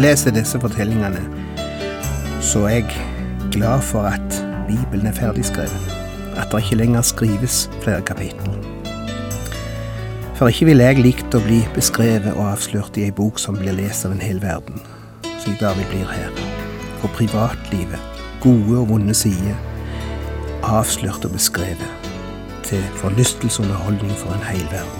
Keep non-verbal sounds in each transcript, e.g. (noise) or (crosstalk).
Jeg leser disse fortellingene, så er jeg glad for at Bibelen er ferdigskrevet. At det ikke lenger skrives flere kapitler. For ikke ville jeg likt å bli beskrevet og avslørt i ei bok som blir lest av en hel verden, slik David blir her. For privatlivet, gode og vonde sider, avslørt og beskrevet til forlystelse og underholdning for en hel verden.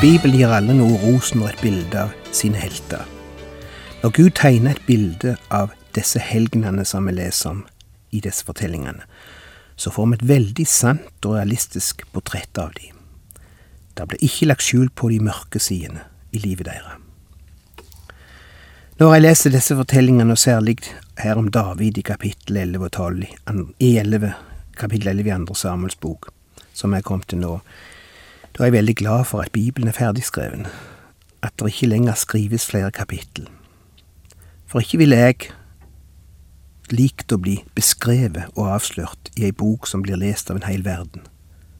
Bibelen gir alle noe rosen og et bilde av sine helter. Når Gud tegner et bilde av disse helgenene som vi leser om i disse fortellingene, så får vi et veldig sant og realistisk portrett av dem. Det blir ikke lagt skjul på de mørke sidene i livet deres. Når jeg leser disse fortellingene, og særlig her om David i kapittel 11 og 12, i 11, kapittel 11 i andre Samuels bok, som jeg kom til nå, da er jeg veldig glad for at Bibelen er ferdigskreven, at det ikke lenger skrives flere kapittel. For ikke ville jeg likt å bli beskrevet og avslørt i ei bok som blir lest av en hel verden,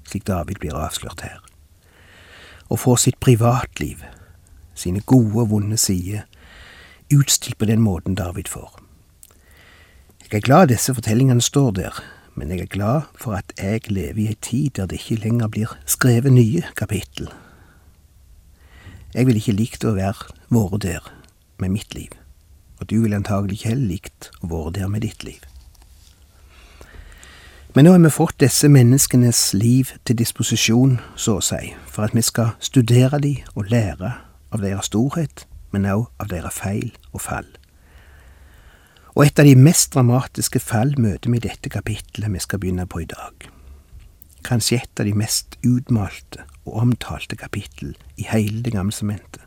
slik David blir avslørt her. Å få sitt privatliv, sine gode og vonde sider, utstilt på den måten David får. Jeg er glad disse fortellingene står der, men jeg er glad for at jeg lever i ei tid der det ikke lenger blir skrevet nye kapittel. Jeg ville ikke likt å være vært der med mitt liv, og du ville antagelig ikke heller likt å være der med ditt liv. Men nå har vi fått disse menneskenes liv til disposisjon, så å si, for at vi skal studere dem og lære av deres storhet, men også av deres feil og fall. Og et av de mest dramatiske fall møter vi i dette kapittelet vi skal begynne på i dag. Kanskje et av de mest utmalte og omtalte kapittel i hele Det gamle sementet.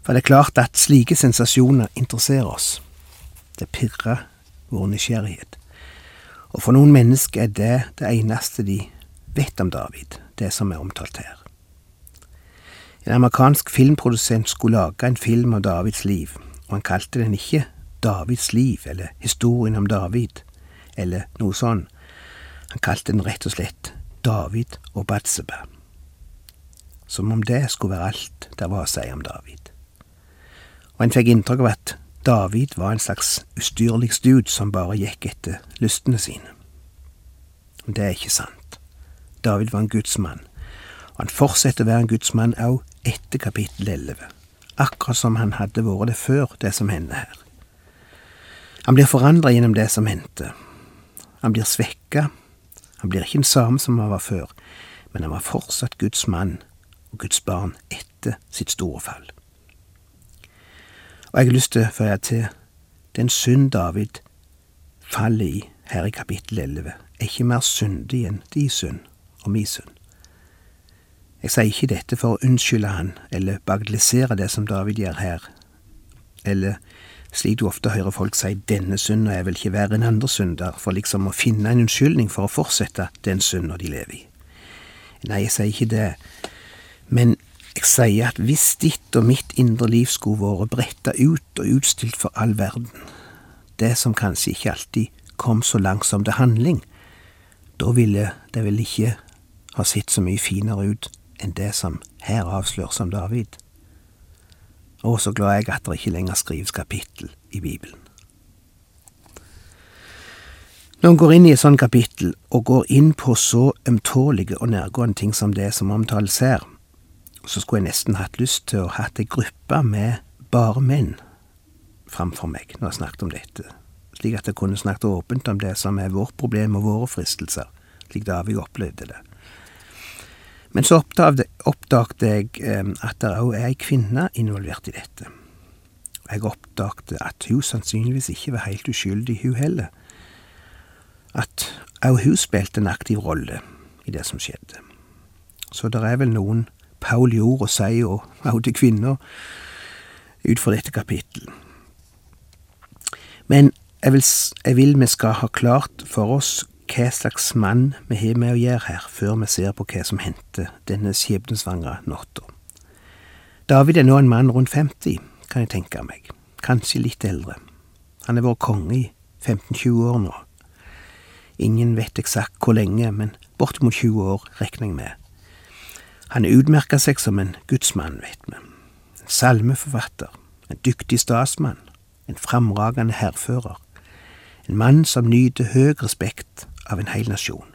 For det er klart at slike sensasjoner interesserer oss. Det pirrer vår nysgjerrighet. Og for noen mennesker er det det eneste de vet om David, det som er omtalt her. En amerikansk filmprodusent skulle lage en film av Davids liv, og han kalte den ikke Davids liv, eller historien om David, eller noe sånn. Han kalte den rett og slett David og Batseba. Som om det skulle være alt det var å si om David. Og en fikk inntrykk av at David var en slags ustyrlig stud som bare gikk etter lystene sine. Men det er ikke sant. David var en gudsmann, og han fortsetter å være en gudsmann òg etter kapittel 11, akkurat som han hadde vært det før det som hender her. Han blir forandra gjennom det som hendte. Han blir svekka. Han blir ikke den samme som han var før, men han var fortsatt Guds mann og Guds barn etter sitt store fall. Og jeg har lyst til å føye til den synd David faller i her i kapittel 11, er ikke mer syndig enn de synd og mi synd. Jeg sier ikke dette for å unnskylde han eller bagatellisere det som David gjør her, eller slik du ofte hører folk si 'denne synda er vel ikke verre enn andre synder', for liksom å finne en unnskyldning for å fortsette den synda de lever i. Nei, jeg sier ikke det, men jeg sier at hvis ditt og mitt indre liv skulle vært bretta ut og utstilt for all verden, det som kanskje ikke alltid kom så langt som til handling, da ville det vel ikke ha sett så mye finere ut enn det som her avsløres som David. Og så glad er jeg at det ikke lenger skrives kapittel i Bibelen. Når en går inn i et sånt kapittel, og går inn på så ømtålige og nærgående ting som det som omtales her, så skulle jeg nesten hatt lyst til å hatt ei gruppe med bare menn framfor meg når jeg snakket om dette, slik at jeg kunne snakket åpent om det som er vårt problem og våre fristelser, slik David opplevde det. Men så oppdaget jeg eh, at det òg er ei kvinne involvert i dette. Jeg oppdaget at hun sannsynligvis ikke var helt uskyldig, hun heller. at òg hun spilte en aktiv rolle i det som skjedde. Så det er vel noen Paul gjorde å si, og (laughs) òg til kvinner, ut fra dette kapittel. Men jeg vil, jeg vil vi skal ha klart for oss hva slags mann vi har med å gjøre her, før vi ser på hva som hendte denne skjebnesvangre natta. David er nå en mann rundt 50, kan jeg tenke meg, kanskje litt eldre. Han har vært konge i 15-20 år nå. Ingen vet eksakt hvor lenge, men bortimot 20 år regner jeg med. Han utmerka seg som en gudsmann, vet vi. En salmeforfatter, en dyktig statsmann, en framragende hærfører. En mann som nyter høy respekt av en hel nasjon.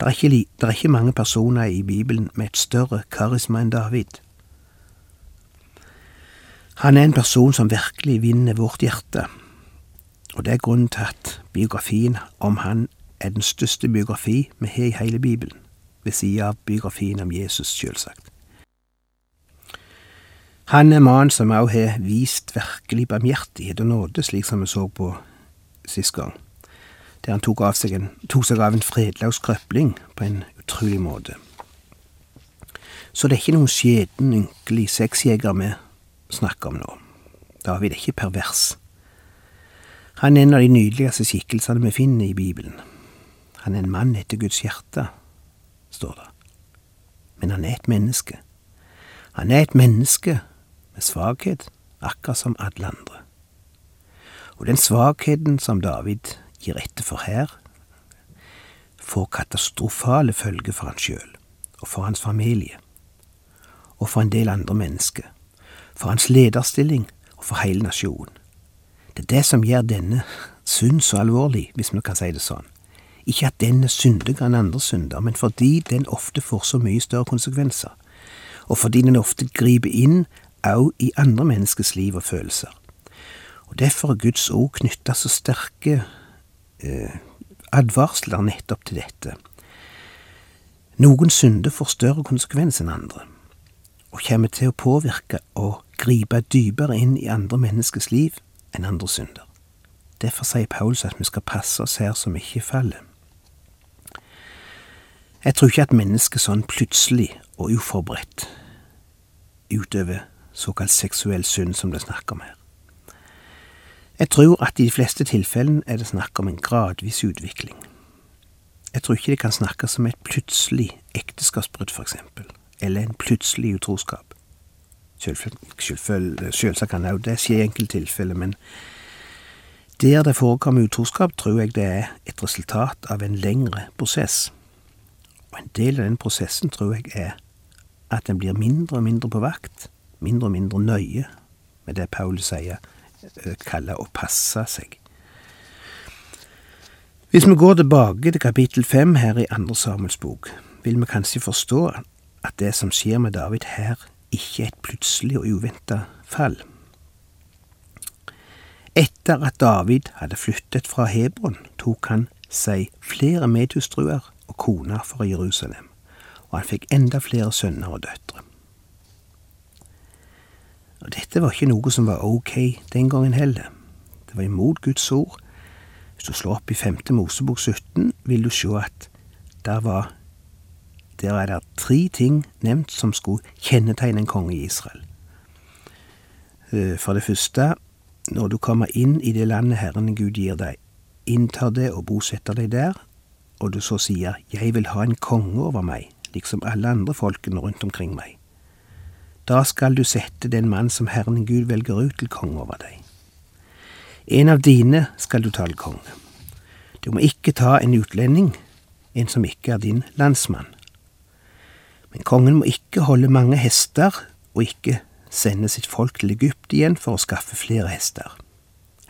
Det er, ikke, det er ikke mange personer i Bibelen med et større karisma enn David. Han er en person som virkelig vinner vårt hjerte, og det er grunnen til at biografien om han er den største biografi vi har i hele Bibelen, ved siden av biografien om Jesus, selvsagt. Han er mannen som også har vist virkelig barmhjertighet og nåde, slik som vi så på sist gang, der han tok, seg, en, tok seg av en fredløs krøpling på en utrolig måte. Så det er ikke noen skjeden, ynkelig sexjeger vi snakker om nå. David er ikke pervers. Han er en av de nydeligste skikkelsene vi finner i Bibelen. Han er en mann etter Guds hjerte, står det. Men han er et menneske. Han er et menneske med svakhet, akkurat som alle andre. Og den svakheten som David gir etter for her, får katastrofale følger for han sjøl og for hans familie, og for en del andre mennesker for hans lederstilling og for hele nasjonen. Det er det som gjør denne synd så alvorlig, hvis vi kan si det sånn. Ikke at den er syndigere enn andre synder, men fordi den ofte får så mye større konsekvenser, og fordi den ofte griper inn òg i andre menneskers liv og følelser. Og Derfor er Guds ord knytta så sterke advarsler nettopp til dette. Noen synder får større konsekvens enn andre, og kommer til å påvirke og gripe dypere inn i andre menneskers liv enn andre synder. Derfor sier Paulus at vi skal passe oss her som ikke faller. Jeg tror ikke at mennesket sånn plutselig og uforberedt utøver såkalt seksuell synd som det er snakk om her. Jeg tror at i de fleste tilfellene er det snakk om en gradvis utvikling. Jeg tror ikke det kan snakkes om et plutselig ekteskapsbrudd, eksempel, eller en plutselig utroskap. Selvsagt kan det skje i enkelte tilfeller, men der det forekommer utroskap, tror jeg det er et resultat av en lengre prosess. Og en del av den prosessen tror jeg er at en blir mindre og mindre på vakt, mindre og mindre nøye med det Paulus sier, kaller å passe seg. Hvis vi går tilbake til kapittel fem her i Andre Samuels bok, vil vi kanskje forstå at det som skjer med David her, ikke et plutselig og uventa fall. Etter at David hadde flyttet fra Hebron, tok han seg flere medhustruer og koner fra Jerusalem, og han fikk enda flere sønner og døtre. Og dette var ikke noe som var ok den gangen heller. Det var imot Guds ord. Hvis du slår opp i femte Mosebok 17, vil du se at der var der er det tre ting nevnt som skulle kjennetegne en konge i Israel. Eh, for det første, når du kommer inn i det landet Herren Gud gir deg, inntar det og bosetter deg der, og du så sier 'Jeg vil ha en konge over meg', liksom alle andre folkene rundt omkring meg. Da skal du sette den mann som Herren Gud velger ut til konge over deg. En av dine skal du ta til konge. Du må ikke ta en utlending, en som ikke er din landsmann. Men kongen må ikke holde mange hester, og ikke sende sitt folk til Egypt igjen for å skaffe flere hester.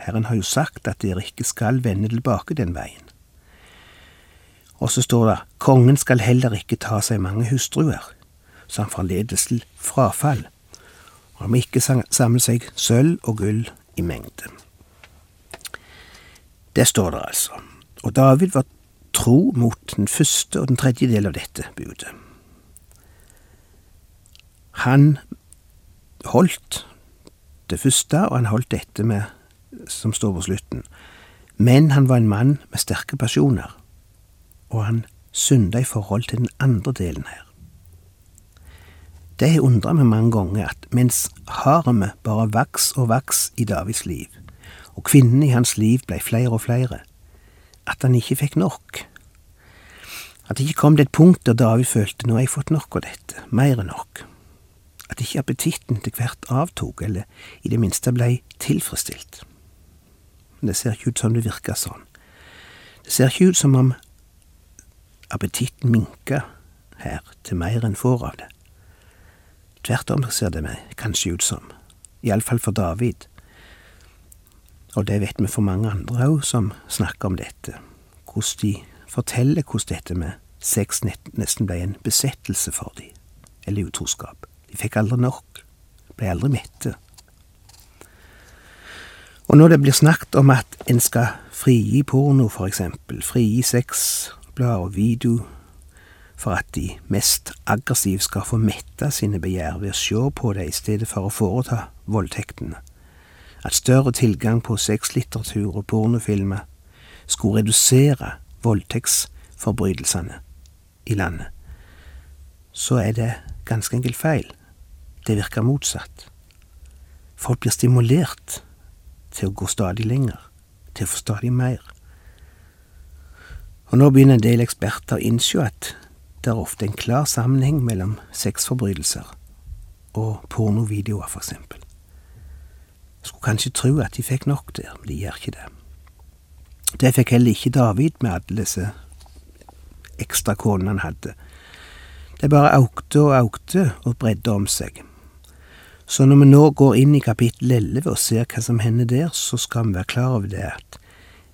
Herren har jo sagt at dere ikke skal vende tilbake den veien. Og så står det kongen skal heller ikke ta seg mange hustruer, som forledes til frafall, han ikke samle seg sølv og gull i mengde. Det står det altså, og David var tro mot den første og den tredje del av dette budet. Han holdt det første, og han holdt dette med, som står på slutten. Men han var en mann med sterke pasjoner, og han synda i forhold til den andre delen her. Det undrer meg mange ganger at mens haremet bare vaks og vaks i Davids liv, og kvinnene i hans liv blei flere og flere, at han ikke fikk nok. At det ikke kom til et punkt der David følte nå har jeg fått nok av dette, mer enn nok. At ikke appetitten til hvert avtok, eller i det minste blei tilfredsstilt. Men det ser ikke ut som det virker sånn. Det ser ikke ut som om appetitten minker her til mer enn får av det. Tvert om ser det meg kanskje ut som, iallfall for David. Og det vet vi for mange andre òg som snakker om dette, hvordan de forteller hvordan dette med sex nesten ble en besettelse for dem, eller utroskap. De fikk aldri nok, ble aldri mette. Og når det blir snakket om at en skal frigi porno, for eksempel, frigi sexblad og video for at de mest aggressive skal få metta sine begjær ved å se på det i stedet for å foreta voldtektene, at større tilgang på sexlitteratur og pornofilmer skulle redusere voldtektsforbrytelsene i landet, så er det ganske enkelt feil. Det virker motsatt. Folk blir stimulert til å gå stadig lenger, til å få stadig mer. Og nå begynner en del eksperter å innse at det er ofte en klar sammenheng mellom sexforbrytelser og pornovideoer. Jeg skulle kanskje tro at de fikk nok der, men de gjør ikke det. Det fikk heller ikke David med alle disse ekstra konene han hadde. Det bare aukte og aukte og bredde om seg. Så når vi nå går inn i kapittel 11 og ser hva som hender der, så skal vi være klar over det at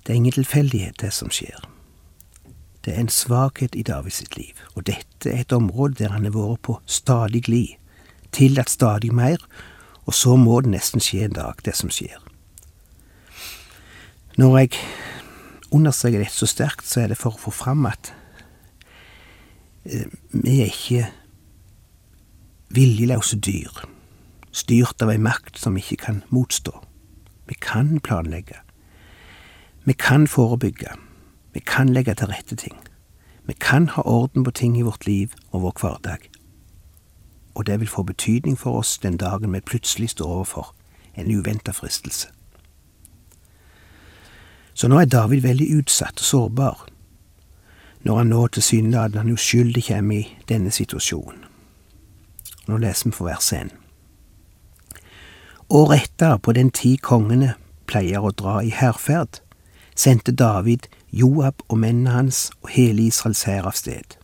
det er ingen tilfeldighet, det som skjer. Det er en svakhet i Davids sitt liv, og dette er et område der han har vært på stadig glid, tillatt stadig mer, og så må det nesten skje en dag, det som skjer. Når jeg understreker dette så sterkt, så er det for å få fram at eh, vi er ikke viljeløse dyr styrt av ei makt som vi ikke kan motstå. Vi kan planlegge. Vi kan forebygge. Vi kan legge til rette ting. Vi kan ha orden på ting i vårt liv og vår hverdag. Og det vil få betydning for oss den dagen vi plutselig står overfor en uventa fristelse. Så nå er David veldig utsatt og sårbar, når han nå tilsynelatende uskyldig kommer i denne situasjonen. Nå leser vi for vers 1. Året etter, på den tid kongene pleier å dra i hærferd, sendte David Joab og mennene hans og hele Israels hær av sted.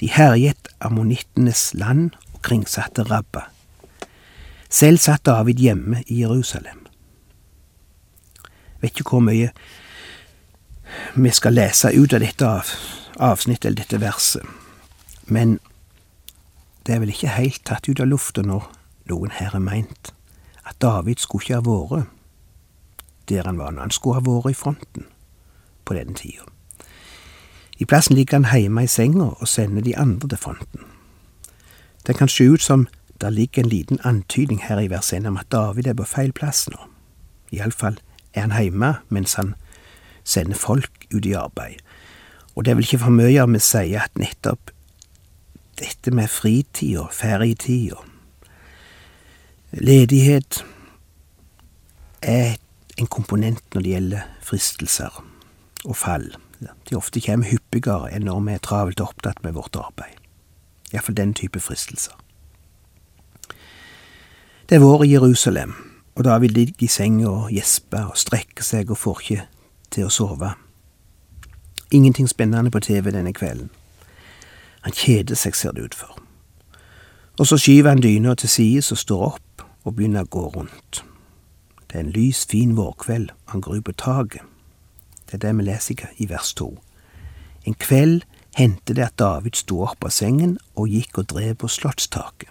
De herjet ammonittenes land og kringsatte Rabba. Selv satt David hjemme i Jerusalem. Vet ikke hvor mye vi skal lese ut av dette avsnittet eller dette verset, men det er vel ikke helt tatt ut av lufta når noen her har meint at David skulle ikke ha vært der han var når han skulle ha vært i fronten på den tida. I plassen ligger han hjemme i senga og sender de andre til fronten. Det kan se ut som der ligger en liten antydning her i vers 1 om at David er på feil plass nå. Iallfall er han hjemme mens han sender folk ut i arbeid. Og det er vel ikke for mye om vi sier at nettopp dette med fritid og ferietid og Ledighet er en komponent når det gjelder fristelser og fall. De ofte kommer hyppigere enn når vi er travelt opptatt med vårt arbeid. Iallfall den type fristelser. Det er vår i Jerusalem, og da vil de ligge i senga og gjespe og strekke seg og får ikke til å sove. Ingenting spennende på TV denne kvelden. Han kjeder seg, ser det ut for. Og så skyver han dyna til sides og står opp og begynner å gå rundt. Det er en lys, fin vårkveld, han går ut på taket. Det er det vi leser i vers to. En kveld hendte det at David sto opp av sengen og gikk og drev på slottstaket.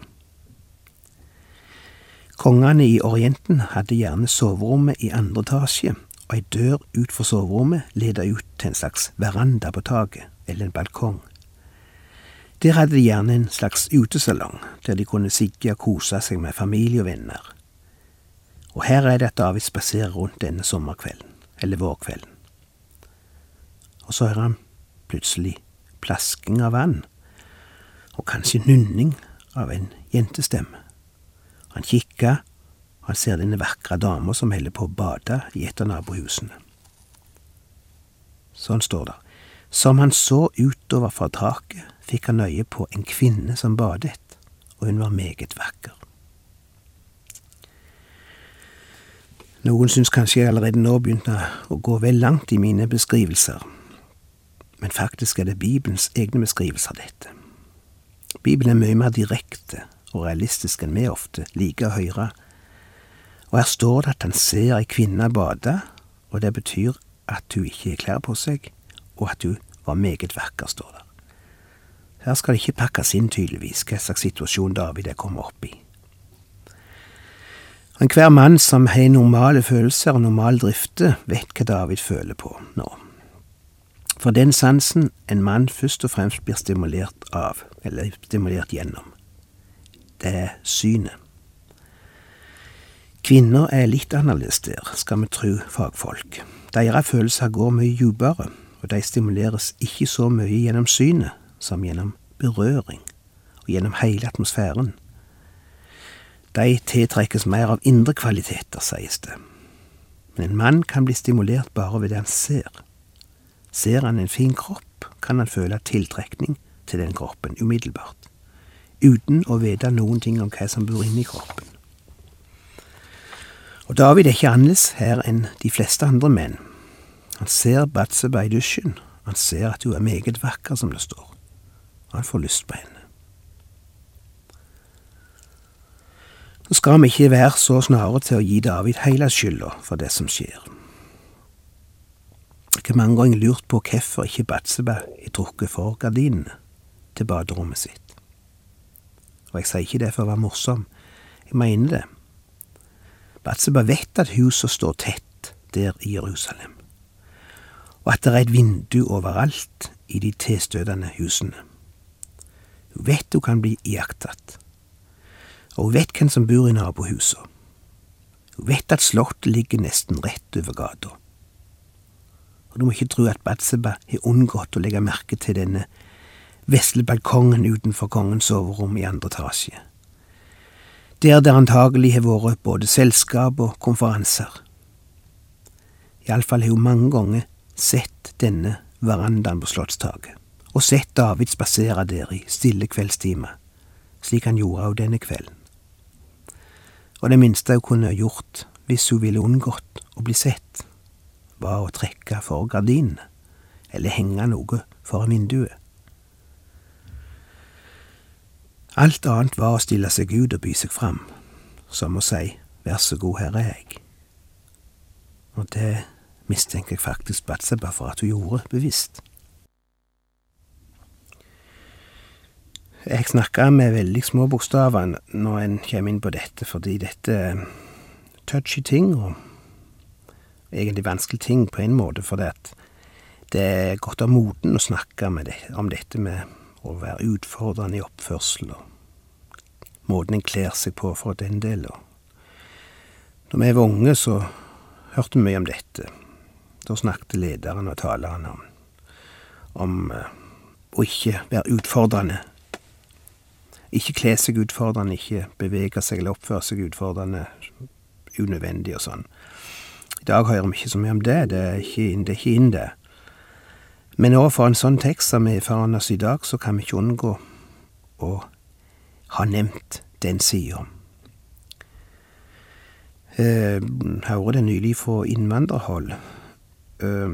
Kongene i Orienten hadde gjerne soverommet i andre etasje, og ei dør ut for soverommet leda ut til en slags veranda på taket, eller en balkong. Der hadde de gjerne en slags utesalong, der de kunne sigge og kose seg med familie og venner. Og her er det at David spaserer rundt denne sommerkvelden, eller vårkvelden. Og så hører han plutselig plasking av vann, og kanskje nynning av en jentestemme. Han kikker, og han ser denne vakre dama som holder på å bade i et av nabohusene. Sånn står det. Som han så utover fra taket, fikk han øye på en kvinne som badet, og hun var meget vakker. Noen syns kanskje jeg allerede nå begynte å gå vel langt i mine beskrivelser, men faktisk er det Bibelens egne beskrivelser av dette. Bibelen er mye mer direkte og realistisk enn vi ofte liker å høre, og her står det at han ser ei kvinne bade, og det betyr at hun ikke har klær på seg, og at hun var meget vakker, står det. Her skal det ikke pakkes inn, tydeligvis, hva slags situasjon David er kommet opp i. Enhver mann som har normale følelser og normal drifte, vet hva David føler på nå. For den sansen en mann først og fremst blir stimulert av, eller stimulert gjennom, det er synet. Kvinner er litt annerledes der, skal vi tro fagfolk. Deres følelser går mye dypere, og de stimuleres ikke så mye gjennom synet som gjennom berøring og gjennom hele atmosfæren. De tiltrekkes mer av indre kvaliteter, sies det. Men en mann kan bli stimulert bare ved det han ser. Ser han en fin kropp, kan han føle tiltrekning til den kroppen umiddelbart, uten å vite noen ting om hva som bor inni kroppen. Og David er ikke annerledes her enn de fleste andre menn. Han ser Batseba i dusjen, han ser at hun er meget vakker, som det står, og han får lyst på henne. Så skal vi ikke være så snare til å gi David hele skylda for det som skjer. Har mange ganger lurt på hvorfor ikke Batseba er trukket for gardinene til baderommet sitt. Og jeg sier ikke det for å være morsom, jeg mener det. Batseba vet at huset står tett der i Jerusalem, og at det er et vindu overalt i de tilstøtende husene. Hun vet hun kan bli iakttatt, og hun vet hvem som bor i nabohuset. Hun vet at slottet ligger nesten rett over gata. Og du må ikke tro at Batseba har unngått å legge merke til denne vesle balkongen utenfor kongens soverom i andre etasje. Der det antagelig har vært både selskap og konferanser. Iallfall har hun mange ganger sett denne verandaen på slottstaket, og sett David spasere der i stille kveldstimer, slik han gjorde også denne kvelden. Og det minste hun kunne gjort hvis hun ville unngått å bli sett, var å trekke for gardinene, eller henge noe foran vinduet. Alt annet var å stille seg ut og by seg fram, som å si vær så god, her er jeg. Og det mistenker jeg faktisk Batseba for at hun gjorde bevisst. Jeg snakker med veldig små bokstaver når en kommer inn på dette, fordi dette er touchy ting, og egentlig vanskelig ting på en måte, for det, det er godt av moten å snakke det, om dette med å være utfordrende i oppførsel, og måten en kler seg på for den del. Når vi var unge, så hørte vi mye om dette. Da snakket lederen og taleren om, om uh, å ikke være utfordrende. Ikke kle seg utfordrende, ikke bevege seg eller oppføre seg utfordrende, unødvendig og sånn. I dag hører vi ikke så mye om det, det er ikke inn, det. Er ikke inn det. Men overfor en sånn tekst som er foran oss i dag, så kan vi ikke unngå å ha nevnt den sida. Eh, hører det nylig fra innvandrerhold Eh,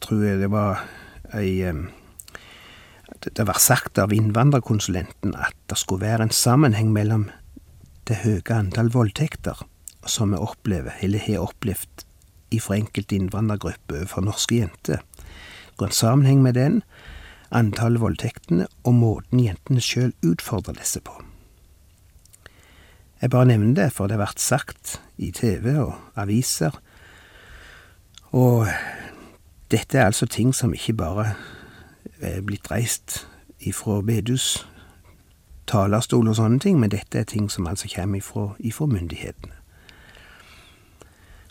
tror jeg det var ei Det var sagt av innvandrerkonsulenten at det skulle være en sammenheng mellom det høye antall voldtekter som vi opplever, eller har opplevd fra enkelte innvandrergrupper overfor norske jenter. Går en sammenheng med den, antallet voldtektene og måten jentene sjøl utfordrer disse på. Jeg bare nevner det, for det har vært sagt i TV og aviser. Og dette er altså ting som ikke bare er blitt reist ifra bedus talerstol og sånne ting, men dette er ting som altså kommer ifra, ifra myndighetene.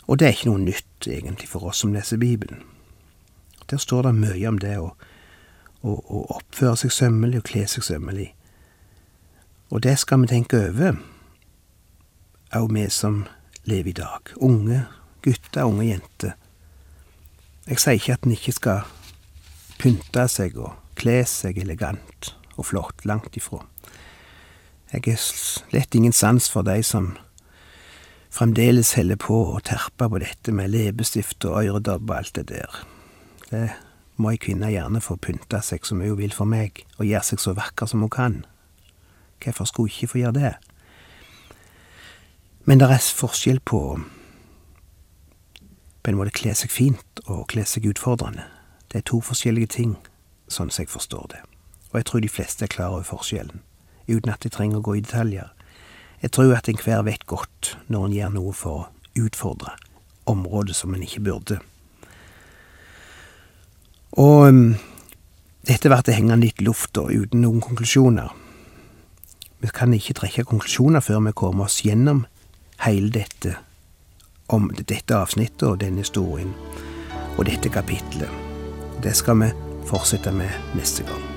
Og det er ikke noe nytt, egentlig, for oss som leser Bibelen. Der står det mye om det å, å, å oppføre seg sømmelig og kle seg sømmelig. Og det skal vi tenke over, òg vi som lever i dag. Unge gutter, unge jenter. Jeg sier ikke at en ikke skal pynte seg og kle seg elegant og flott, langt ifra. Jeg har slett ingen sans for de som fremdeles holder på å terpe på dette med leppestift og øredobb og alt det der. Det må ei kvinne gjerne få pynte seg som hun vil for meg, og gjøre seg så vakker som hun kan. Hvorfor skulle hun ikke få gjøre det? Men det er forskjell på på en måte kle seg fint og kle seg utfordrende. Det er to forskjellige ting, sånn som jeg forstår det. Og jeg tror de fleste er klar over forskjellen, uten at de trenger å gå i detaljer. Jeg tror at enhver vet godt når en gjør noe for å utfordre området som en ikke burde. Og um, dette ble hengende litt i lufta uten noen konklusjoner. Vi kan ikke trekke konklusjoner før vi kommer oss gjennom hele dette om dette avsnittet og denne historien og dette kapitlet. Det skal vi fortsette med neste gang.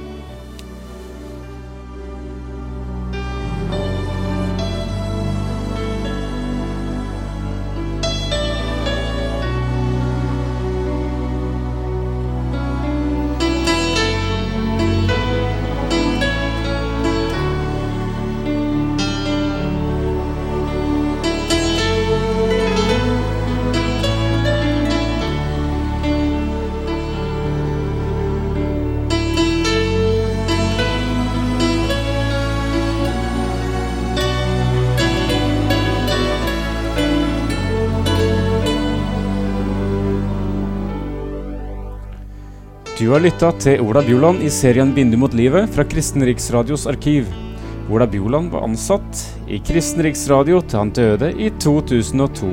Du har lytta til Ola Bjoland i serien 'Vindu mot livet' fra Kristen Riksradios arkiv. Ola Bjoland var ansatt i Kristen Riksradio til han døde i 2002.